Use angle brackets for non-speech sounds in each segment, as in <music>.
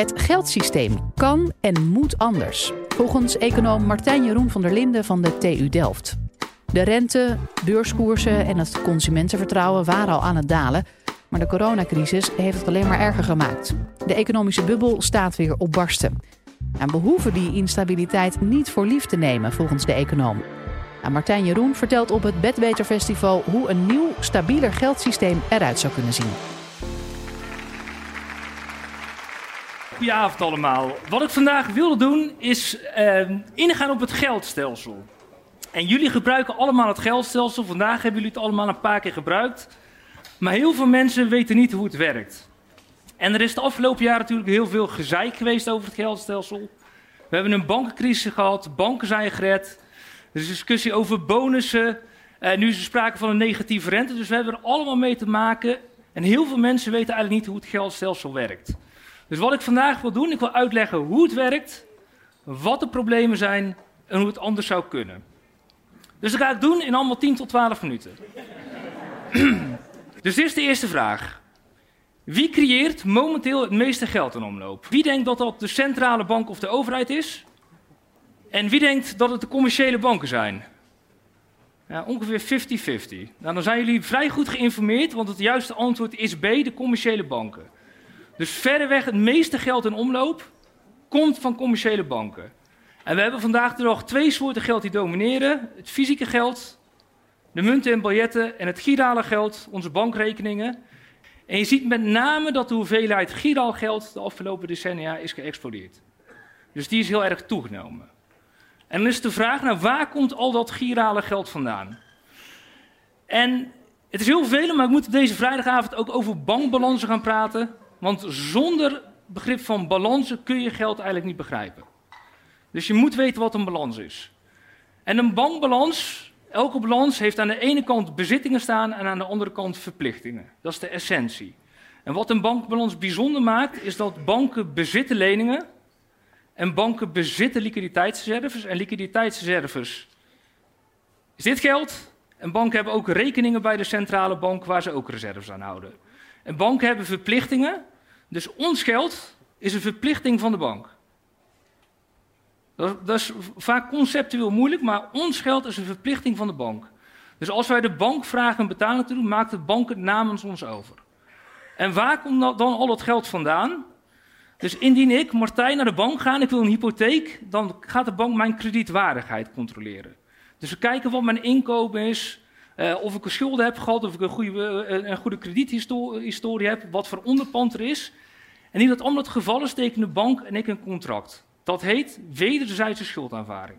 Het geldsysteem kan en moet anders. Volgens econoom Martijn Jeroen van der Linden van de TU Delft. De rente, beurskoersen en het consumentenvertrouwen waren al aan het dalen. Maar de coronacrisis heeft het alleen maar erger gemaakt. De economische bubbel staat weer op barsten. En we hoeven die instabiliteit niet voor lief te nemen, volgens de econoom. Martijn Jeroen vertelt op het Bedweter Festival hoe een nieuw, stabieler geldsysteem eruit zou kunnen zien. Goedenavond allemaal. Wat ik vandaag wilde doen is uh, ingaan op het geldstelsel. En jullie gebruiken allemaal het geldstelsel. Vandaag hebben jullie het allemaal een paar keer gebruikt. Maar heel veel mensen weten niet hoe het werkt. En er is de afgelopen jaren natuurlijk heel veel gezeik geweest over het geldstelsel. We hebben een bankencrisis gehad, banken zijn gered. Er is discussie over bonussen. Uh, nu is er sprake van een negatieve rente. Dus we hebben er allemaal mee te maken. En heel veel mensen weten eigenlijk niet hoe het geldstelsel werkt. Dus wat ik vandaag wil doen, ik wil uitleggen hoe het werkt, wat de problemen zijn en hoe het anders zou kunnen. Dus dat ga ik doen in allemaal 10 tot 12 minuten. <clears throat> dus dit is de eerste vraag. Wie creëert momenteel het meeste geld in omloop? Wie denkt dat dat de centrale bank of de overheid is? En wie denkt dat het de commerciële banken zijn? Ja, ongeveer 50-50. Nou, dan zijn jullie vrij goed geïnformeerd, want het juiste antwoord is B, de commerciële banken. Dus verreweg het meeste geld in omloop komt van commerciële banken. En we hebben vandaag er nog twee soorten geld die domineren: het fysieke geld, de munten en biljetten en het girale geld, onze bankrekeningen. En je ziet met name dat de hoeveelheid giraal geld de afgelopen decennia is geëxplodeerd. Dus die is heel erg toegenomen. En dan is de vraag, nou waar komt al dat girale geld vandaan? En het is heel veel, maar ik moet deze vrijdagavond ook over bankbalansen gaan praten. Want zonder begrip van balansen kun je geld eigenlijk niet begrijpen. Dus je moet weten wat een balans is. En een bankbalans, elke balans heeft aan de ene kant bezittingen staan en aan de andere kant verplichtingen. Dat is de essentie. En wat een bankbalans bijzonder maakt, is dat banken bezitten leningen en banken bezitten liquiditeitsreserves. En liquiditeitsreserves is dit geld. En banken hebben ook rekeningen bij de centrale bank waar ze ook reserves aan houden. En banken hebben verplichtingen. Dus ons geld is een verplichting van de bank. Dat, dat, is vaak conceptueel moeilijk, maar ons geld is een verplichting van de bank. Dus als wij de bank vragen een betaling te doen, maakt de bank het namens ons over. En waar komt dan al dat geld vandaan? Dus indien ik, Martijn, naar de bank ga en ik wil een hypotheek, dan gaat de bank mijn kredietwaardigheid controleren. Dus we kijken wat mijn inkomen is, uh, of ik een schulden heb gehad, of ik een goede, uh, een goede krediethistorie heb, wat voor onderpand er is. En in dat het geval is, tekenen de bank en ik een contract. Dat heet wederzijdse schuldaanvaring.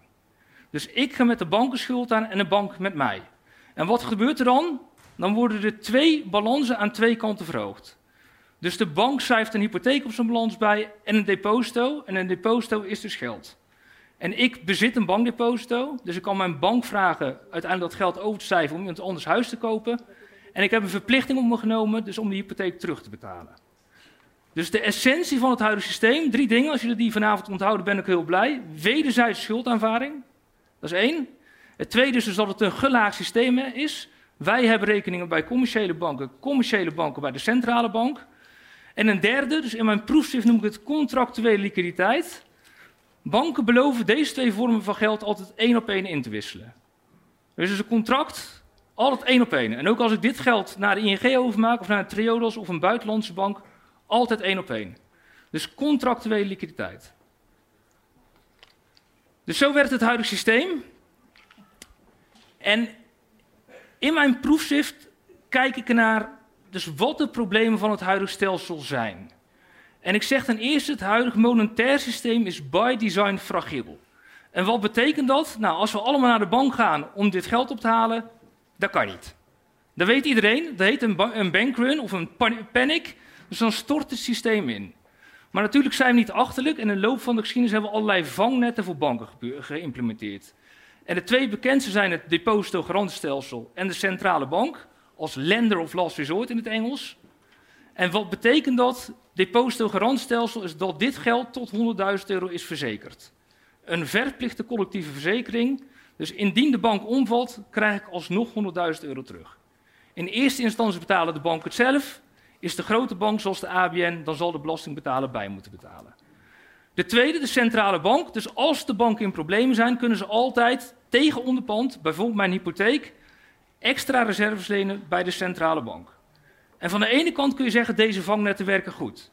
Dus ik ga met de bank een schuld aan en de bank met mij. En wat gebeurt er dan? Dan worden er twee balansen aan twee kanten verhoogd. Dus de bank schrijft een hypotheek op zijn balans bij en een deposito. En een deposito is dus geld. En ik bezit een bankdeposito, dus ik kan mijn bank vragen uiteindelijk dat geld over te schrijven om iemand anders huis te kopen. En ik heb een verplichting op me genomen, dus om die hypotheek terug te betalen. Dus de essentie van het huidige systeem, drie dingen, als jullie die vanavond onthouden ben ik heel blij. Wederzijdse schuldaanvaring, dat is één. Het tweede is dus dat het een gelaagd systeem is. Wij hebben rekeningen bij commerciële banken, commerciële banken bij de centrale bank. En een derde, dus in mijn proefschrift noem ik het contractuele liquiditeit. Banken beloven deze twee vormen van geld altijd één op één in te wisselen. Dus is een contract altijd één op één. En ook als ik dit geld naar de ING overmaak, of naar een Triodos of een buitenlandse bank, altijd één op één. Dus contractuele liquiditeit. Dus zo werkt het huidige systeem. En in mijn proefschrift kijk ik naar dus wat de problemen van het huidige stelsel zijn. En ik zeg ten eerste, het huidige monetair systeem is by design fragiel. En wat betekent dat? Nou, als we allemaal naar de bank gaan om dit geld op te halen, dat kan niet. Dat weet iedereen, dat heet een, bankrun of een panic, dus dan stort het systeem in. Maar natuurlijk zijn we niet achterlijk en in de loop van de geschiedenis hebben we allerlei vangnetten voor banken geïmplementeerd. En de twee bekendste zijn het depositogarantiestelsel en de centrale bank, als lender of last resort in het Engels. En wat betekent dat? Depositogarantstelsel is dat dit geld tot 100.000 euro is verzekerd. Een verplichte collectieve verzekering. Dus indien de bank omvalt, krijg ik alsnog 100.000 euro terug. In eerste instantie betalen de bank het zelf. is de grote bank zoals de ABN, dan zal de belastingbetaler bij moeten betalen. De tweede, de centrale bank. Dus als de banken in problemen zijn, kunnen ze altijd tegen onderpand, bijvoorbeeld mijn hypotheek, extra reserves lenen bij de centrale bank. En van de ene kant kun je zeggen, deze vangnetten werken goed.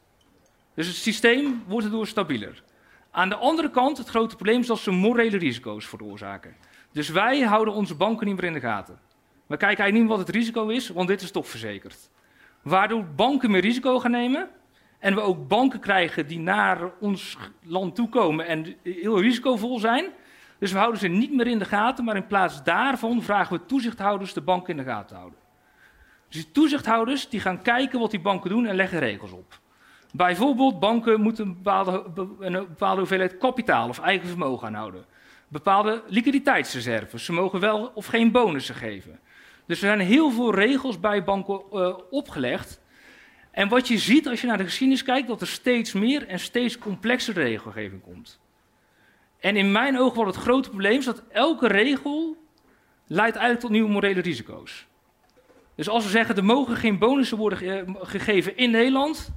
Dus het systeem wordt erdoor stabieler. Aan de andere kant, het grote probleem is dat ze morele risico's veroorzaken. Dus wij houden onze banken niet meer in de gaten. We kijken eigenlijk niet wat het risico is, want dit is toch verzekerd. Waardoor banken meer risico gaan nemen. En we ook banken krijgen die naar ons land toekomen en heel risicovol zijn. Dus we houden ze niet meer in de gaten, maar in plaats daarvan vragen we toezichthouders de banken in de gaten te houden. Dus toezichthouders die gaan kijken wat die banken doen en leggen regels op. Bijvoorbeeld, banken moeten een bepaalde, een bepaalde hoeveelheid kapitaal of eigen vermogen aanhouden. Bepaalde liquiditeitsreserves. Ze mogen wel of geen bonussen geven. Dus er zijn heel veel regels bij banken uh, opgelegd. En wat je ziet als je naar de geschiedenis kijkt, dat er steeds meer en steeds complexere regelgeving komt. En in mijn ogen wordt het grote probleem is dat elke regel leidt eigenlijk tot nieuwe morele risico's. Dus als we zeggen er mogen geen bonussen worden eh, gegeven in Nederland,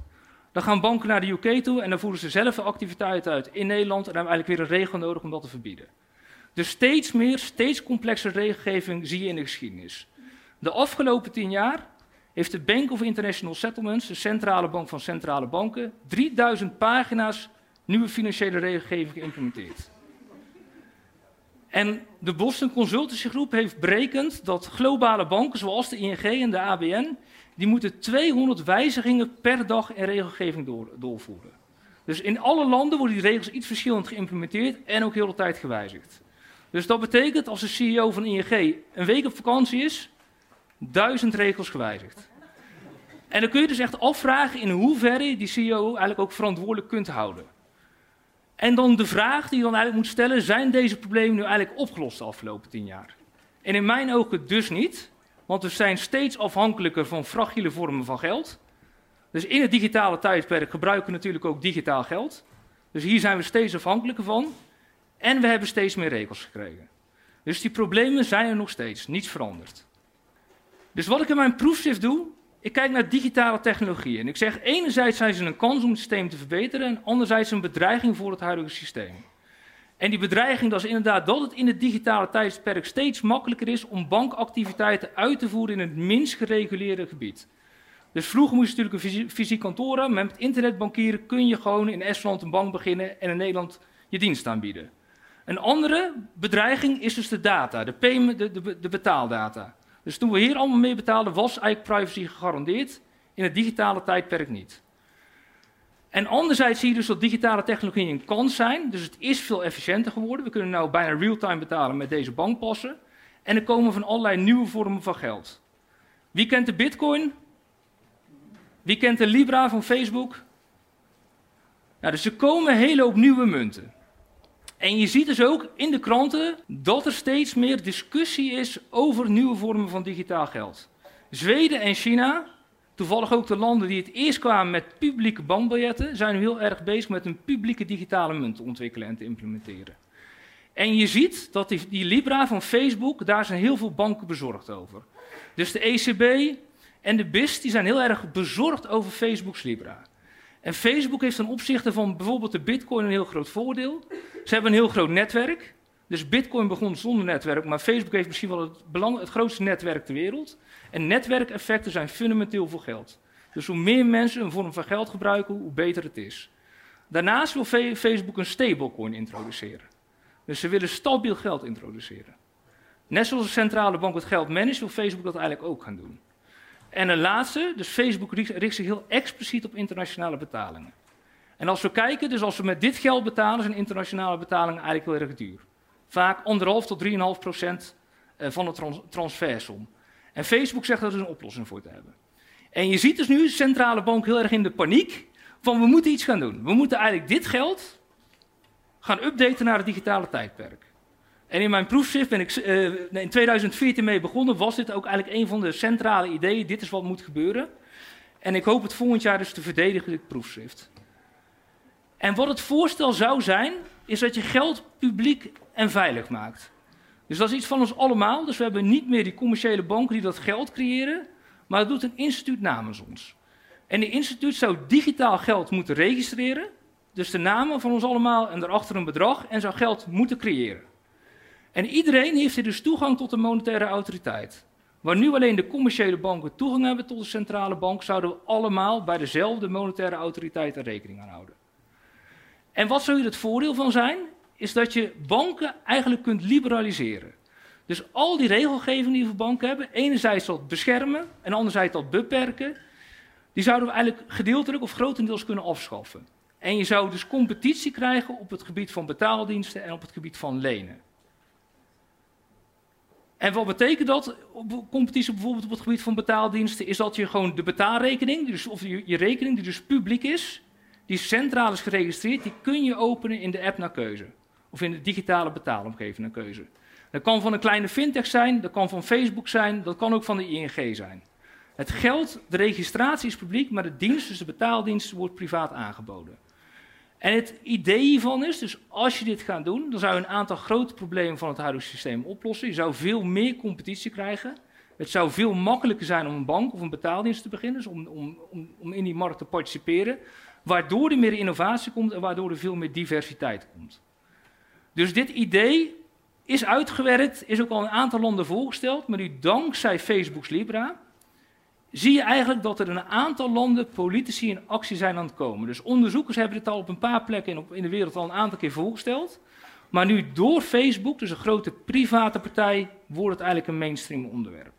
dan gaan banken naar de UK toe en dan voeren ze zelf een activiteit uit in Nederland en dan hebben we eigenlijk weer een regel nodig om dat te verbieden. Dus steeds meer, steeds complexere regelgeving zie je in de geschiedenis. De afgelopen tien jaar heeft de Bank of International Settlements, de centrale bank van centrale banken, 3000 pagina's nieuwe financiële regelgeving geïmplementeerd. En de Boston Consultancy Groep heeft berekend dat globale banken zoals de ING en de ABN, die moeten 200 wijzigingen per dag in regelgeving door, doorvoeren. Dus in alle landen worden die regels iets verschillend geïmplementeerd en ook heel de tijd gewijzigd. Dus dat betekent als de CEO van ING een week op vakantie is, duizend regels gewijzigd. En dan kun je dus echt afvragen in hoeverre je die CEO eigenlijk ook verantwoordelijk kunt houden. En dan de vraag die je dan eigenlijk moet stellen, zijn deze problemen nu eigenlijk opgelost de afgelopen tien jaar? En in mijn ogen dus niet, want we zijn steeds afhankelijker van fragiele vormen van geld. Dus in het digitale tijdperk gebruiken we natuurlijk ook digitaal geld. Dus hier zijn we steeds afhankelijker van. En we hebben steeds meer regels gekregen. Dus die problemen zijn er nog steeds, niets veranderd. Dus wat ik in mijn proefschrift doe, ik kijk naar digitale technologieën. En ik zeg, enerzijds zijn ze een kans om het systeem te verbeteren en anderzijds een bedreiging voor het huidige systeem. En die bedreiging dat is inderdaad dat het in het digitale tijdsperk steeds makkelijker is om bankactiviteiten uit te voeren in het minst gereguleerde gebied. Dus vroeger moest je natuurlijk een fysiek kantoor hebben, maar met internetbankieren kun je gewoon in Estland een bank beginnen en in Nederland je dienst aanbieden. Een andere bedreiging is dus de data, de, de, de betaaldata. Dus toen we hier allemaal mee betaalden, was eigenlijk privacy gegarandeerd. In het digitale tijdperk niet. En anderzijds zie je dus dat digitale technologie een kans zijn. Dus het is veel efficiënter geworden. We kunnen nu bijna real-time betalen met deze bankpassen. En er komen van allerlei nieuwe vormen van geld. Wie kent de Bitcoin? Wie kent de Libra van Facebook? Nou, dus er komen een hele hoop nieuwe munten. En je ziet dus ook in de kranten dat er steeds meer discussie is over nieuwe vormen van digitaal geld. Zweden en China, toevallig ook de landen die het eerst kwamen met publieke bankbiljetten, zijn heel erg bezig met een publieke digitale munt te ontwikkelen en te implementeren. En je ziet dat die, die Libra van Facebook, daar zijn heel veel banken bezorgd over. Dus de ECB en de BIS die zijn heel erg bezorgd over Facebook's Libra. En Facebook heeft ten opzichte van bijvoorbeeld de Bitcoin een heel groot voordeel. Ze hebben een heel groot netwerk. Dus Bitcoin begon zonder netwerk, maar Facebook heeft misschien wel het, grootste netwerk ter wereld. En netwerkeffecten zijn fundamenteel voor geld. Dus hoe meer mensen een vorm van geld gebruiken, hoe beter het is. Daarnaast wil Facebook een stablecoin introduceren. Dus ze willen stabiel geld introduceren. Net zoals de centrale bank het geld managt, wil Facebook dat eigenlijk ook gaan doen. En een laatste, dus Facebook richt zich heel expliciet op internationale betalingen. En als we kijken, dus als we met dit geld betalen, zijn internationale betalingen eigenlijk heel erg duur. Vaak anderhalf tot 3,5 procent eh, van de transfersom. En Facebook zegt dat er een oplossing voor te hebben. En je ziet dus nu de centrale bank heel erg in de paniek van we moeten iets gaan doen. We moeten eigenlijk dit geld gaan updaten naar het digitale tijdperk. En in mijn proefschrift ben ik uh, in 2014 mee begonnen, was dit ook eigenlijk een van de centrale ideeën. Dit is wat moet gebeuren. En ik hoop het volgend jaar dus te verdedigen, dit proefschrift. En wat het voorstel zou zijn, is dat je geld publiek en veilig maakt. Dus dat is iets van ons allemaal. Dus we hebben niet meer die commerciële banken die dat geld creëren, maar dat doet een instituut namens ons. En die instituut zou digitaal geld moeten registreren, dus de namen van ons allemaal en daarachter een bedrag, en zou geld moeten creëren. En iedereen heeft hier dus toegang tot de monetaire autoriteit. Waar nu alleen de commerciële banken toegang hebben tot de centrale bank, zouden we allemaal bij dezelfde monetaire autoriteit er rekening aan houden. En wat zou hier het voordeel van zijn? Is dat je banken eigenlijk kunt liberaliseren. Dus al die regelgeving die we voor banken hebben, enerzijds dat beschermen en anderzijds dat beperken, die zouden we eigenlijk gedeeltelijk of grotendeels kunnen afschaffen. En je zou dus competitie krijgen op het gebied van betaaldiensten en op het gebied van lenen. En wat betekent dat, competitie bijvoorbeeld op het gebied van betaaldiensten, is dat je gewoon de betaalrekening, dus of je, je rekening die dus publiek is, die centraal is geregistreerd, die kun je openen in de app naar keuze. Of in de digitale betaalomgeving naar keuze. Dat kan van een kleine fintech zijn, dat kan van Facebook zijn, dat kan ook van de ING zijn. Het geld, de registratie is publiek, maar de dienst, dus de betaaldienst, wordt privaat aangeboden. En het idee hiervan is, dus als je dit gaat doen, dan zou je een aantal grote problemen van het huidige systeem oplossen. Je zou veel meer competitie krijgen. Het zou veel makkelijker zijn om een bank of een betaaldienst te beginnen, dus om, om, om, om in die markt te participeren. Waardoor er meer innovatie komt en waardoor er veel meer diversiteit komt. Dus dit idee is uitgewerkt, is ook al een aantal landen voorgesteld, maar nu dankzij Facebook's Libra zie je eigenlijk dat er een aantal landen politici in actie zijn aan het komen. Dus onderzoekers hebben dit al op een paar plekken in de wereld al een aantal keer voorgesteld. Maar nu door Facebook, dus een grote private partij, wordt het eigenlijk een mainstream onderwerp.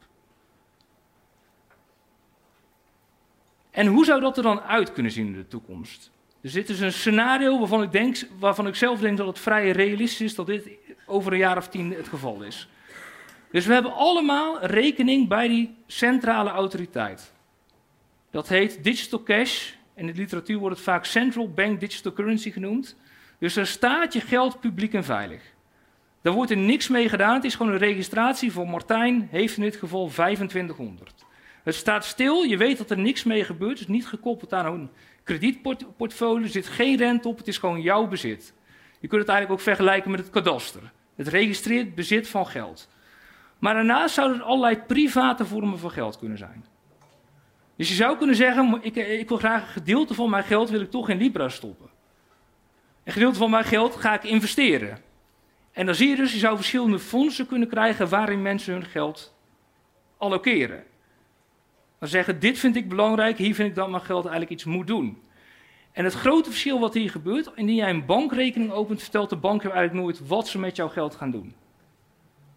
En hoe zou dat er dan uit kunnen zien in de toekomst? Dus dit is een scenario waarvan ik, denk, waarvan ik zelf denk dat het vrij realistisch is dat dit over een jaar of tien het geval is. Dus we hebben allemaal rekening bij die centrale autoriteit. Dat heet digital cash. In de literatuur wordt het vaak central bank digital currency genoemd. Dus daar staat je geld publiek en veilig. Daar wordt er niks mee gedaan. Het is gewoon een registratie voor Martijn, heeft in dit geval 2500. Het staat stil, je weet dat er niks mee gebeurt. Het is niet gekoppeld aan een kredietportfolio, er zit geen rente op, het is gewoon jouw bezit. Je kunt het eigenlijk ook vergelijken met het kadaster. Het registreert bezit van geld. Maar daarnaast zouden er allerlei private vormen van geld kunnen zijn. Dus je zou kunnen zeggen, ik, ik wil graag een gedeelte van mijn geld wil ik toch in Libra stoppen. Een gedeelte van mijn geld ga ik investeren. En dan zie je dus, je zou verschillende fondsen kunnen krijgen waarin mensen hun geld allokeren. Dan zeggen, dit vind ik belangrijk, hier vind ik dat mijn geld eigenlijk iets moet doen. En het grote verschil wat hier gebeurt, indien jij een bankrekening opent, vertelt de bank je eigenlijk nooit wat ze met jouw geld gaan doen.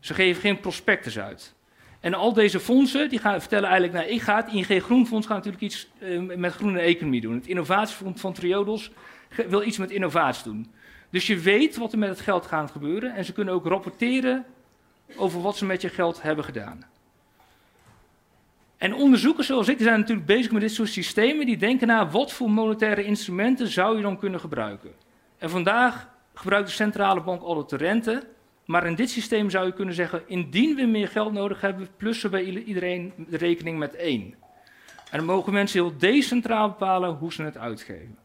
Ze geven geen prospectus uit. En al deze fondsen die gaan vertellen eigenlijk, nou, ik ga het ING Groenfonds gaat natuurlijk iets uh, met groene economie doen. Het innovatiefonds van Triodos wil iets met innovatie doen. Dus je weet wat er met het geld gaat gebeuren en ze kunnen ook rapporteren over wat ze met je geld hebben gedaan. En onderzoekers zoals ik zijn natuurlijk bezig met dit soort systemen. Die denken naar wat voor monetaire instrumenten zou je dan kunnen gebruiken. En vandaag gebruikt de centrale bank altijd de rente. Maar in dit systeem zou je kunnen zeggen, indien we meer geld nodig hebben, plussen bij iedereen de rekening met één. En dan mogen mensen heel decentraal bepalen hoe ze het uitgeven.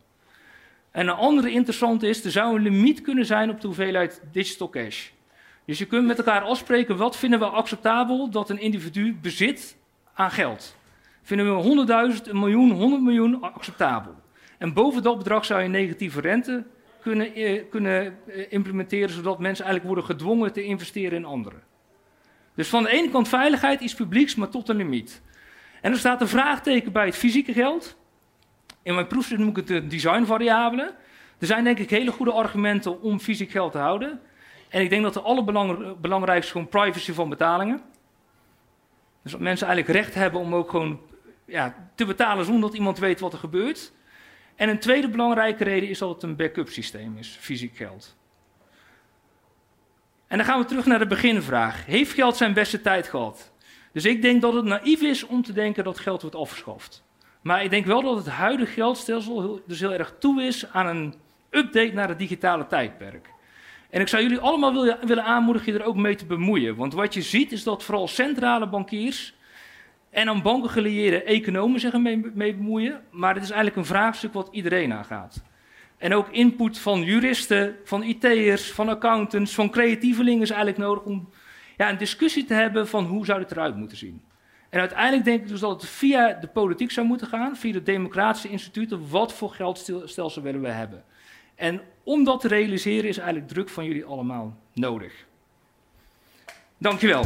En een andere interessante is, er zou een limiet kunnen zijn op de hoeveelheid digital cash. Dus je kunt met elkaar afspreken, wat vinden we acceptabel dat een individu bezit aan geld. Vinden we 100.000, een miljoen, 100 miljoen acceptabel. En boven dat bedrag zou je negatieve rente kunnen, eh, kunnen eh, implementeren, zodat mensen eigenlijk worden gedwongen te investeren in anderen. Dus van de ene kant veiligheid, iets publieks, maar tot een limiet. En er staat een vraagteken bij het fysieke geld. In mijn proefstuk noem ik het de designvariabelen. Er zijn denk ik hele goede argumenten om fysiek geld te houden. En ik denk dat de allerbelangrijkste gewoon privacy van betalingen. Dus dat mensen eigenlijk recht hebben om ook gewoon ja, te betalen zonder dat iemand weet wat er gebeurt. En een tweede belangrijke reden is dat het een backup systeem is, fysiek geld. En dan gaan we terug naar de beginvraag. Heeft geld zijn beste tijd gehad? Dus ik denk dat het naïef is om te denken dat geld wordt afgeschaft. Maar ik denk wel dat het huidige geldstelsel dus heel erg toe is aan een update naar het digitale tijdperk. En ik zou jullie allemaal willen aanmoedigen je er ook mee te bemoeien. Want wat je ziet is dat vooral centrale bankiers en aan banken gelieerde economen zich ermee mee bemoeien. Maar het is eigenlijk een vraagstuk wat iedereen aangaat. En ook input van juristen, van IT'ers, van accountants, van creatievelingen is eigenlijk nodig om ja, een discussie te hebben van hoe zou het eruit moeten zien. En uiteindelijk denk ik dus dat het via de politiek zou moeten gaan, via de democratische instituten. Wat voor geldstelsel willen we hebben? En om dat te realiseren is eigenlijk druk van jullie allemaal nodig. Dankjewel.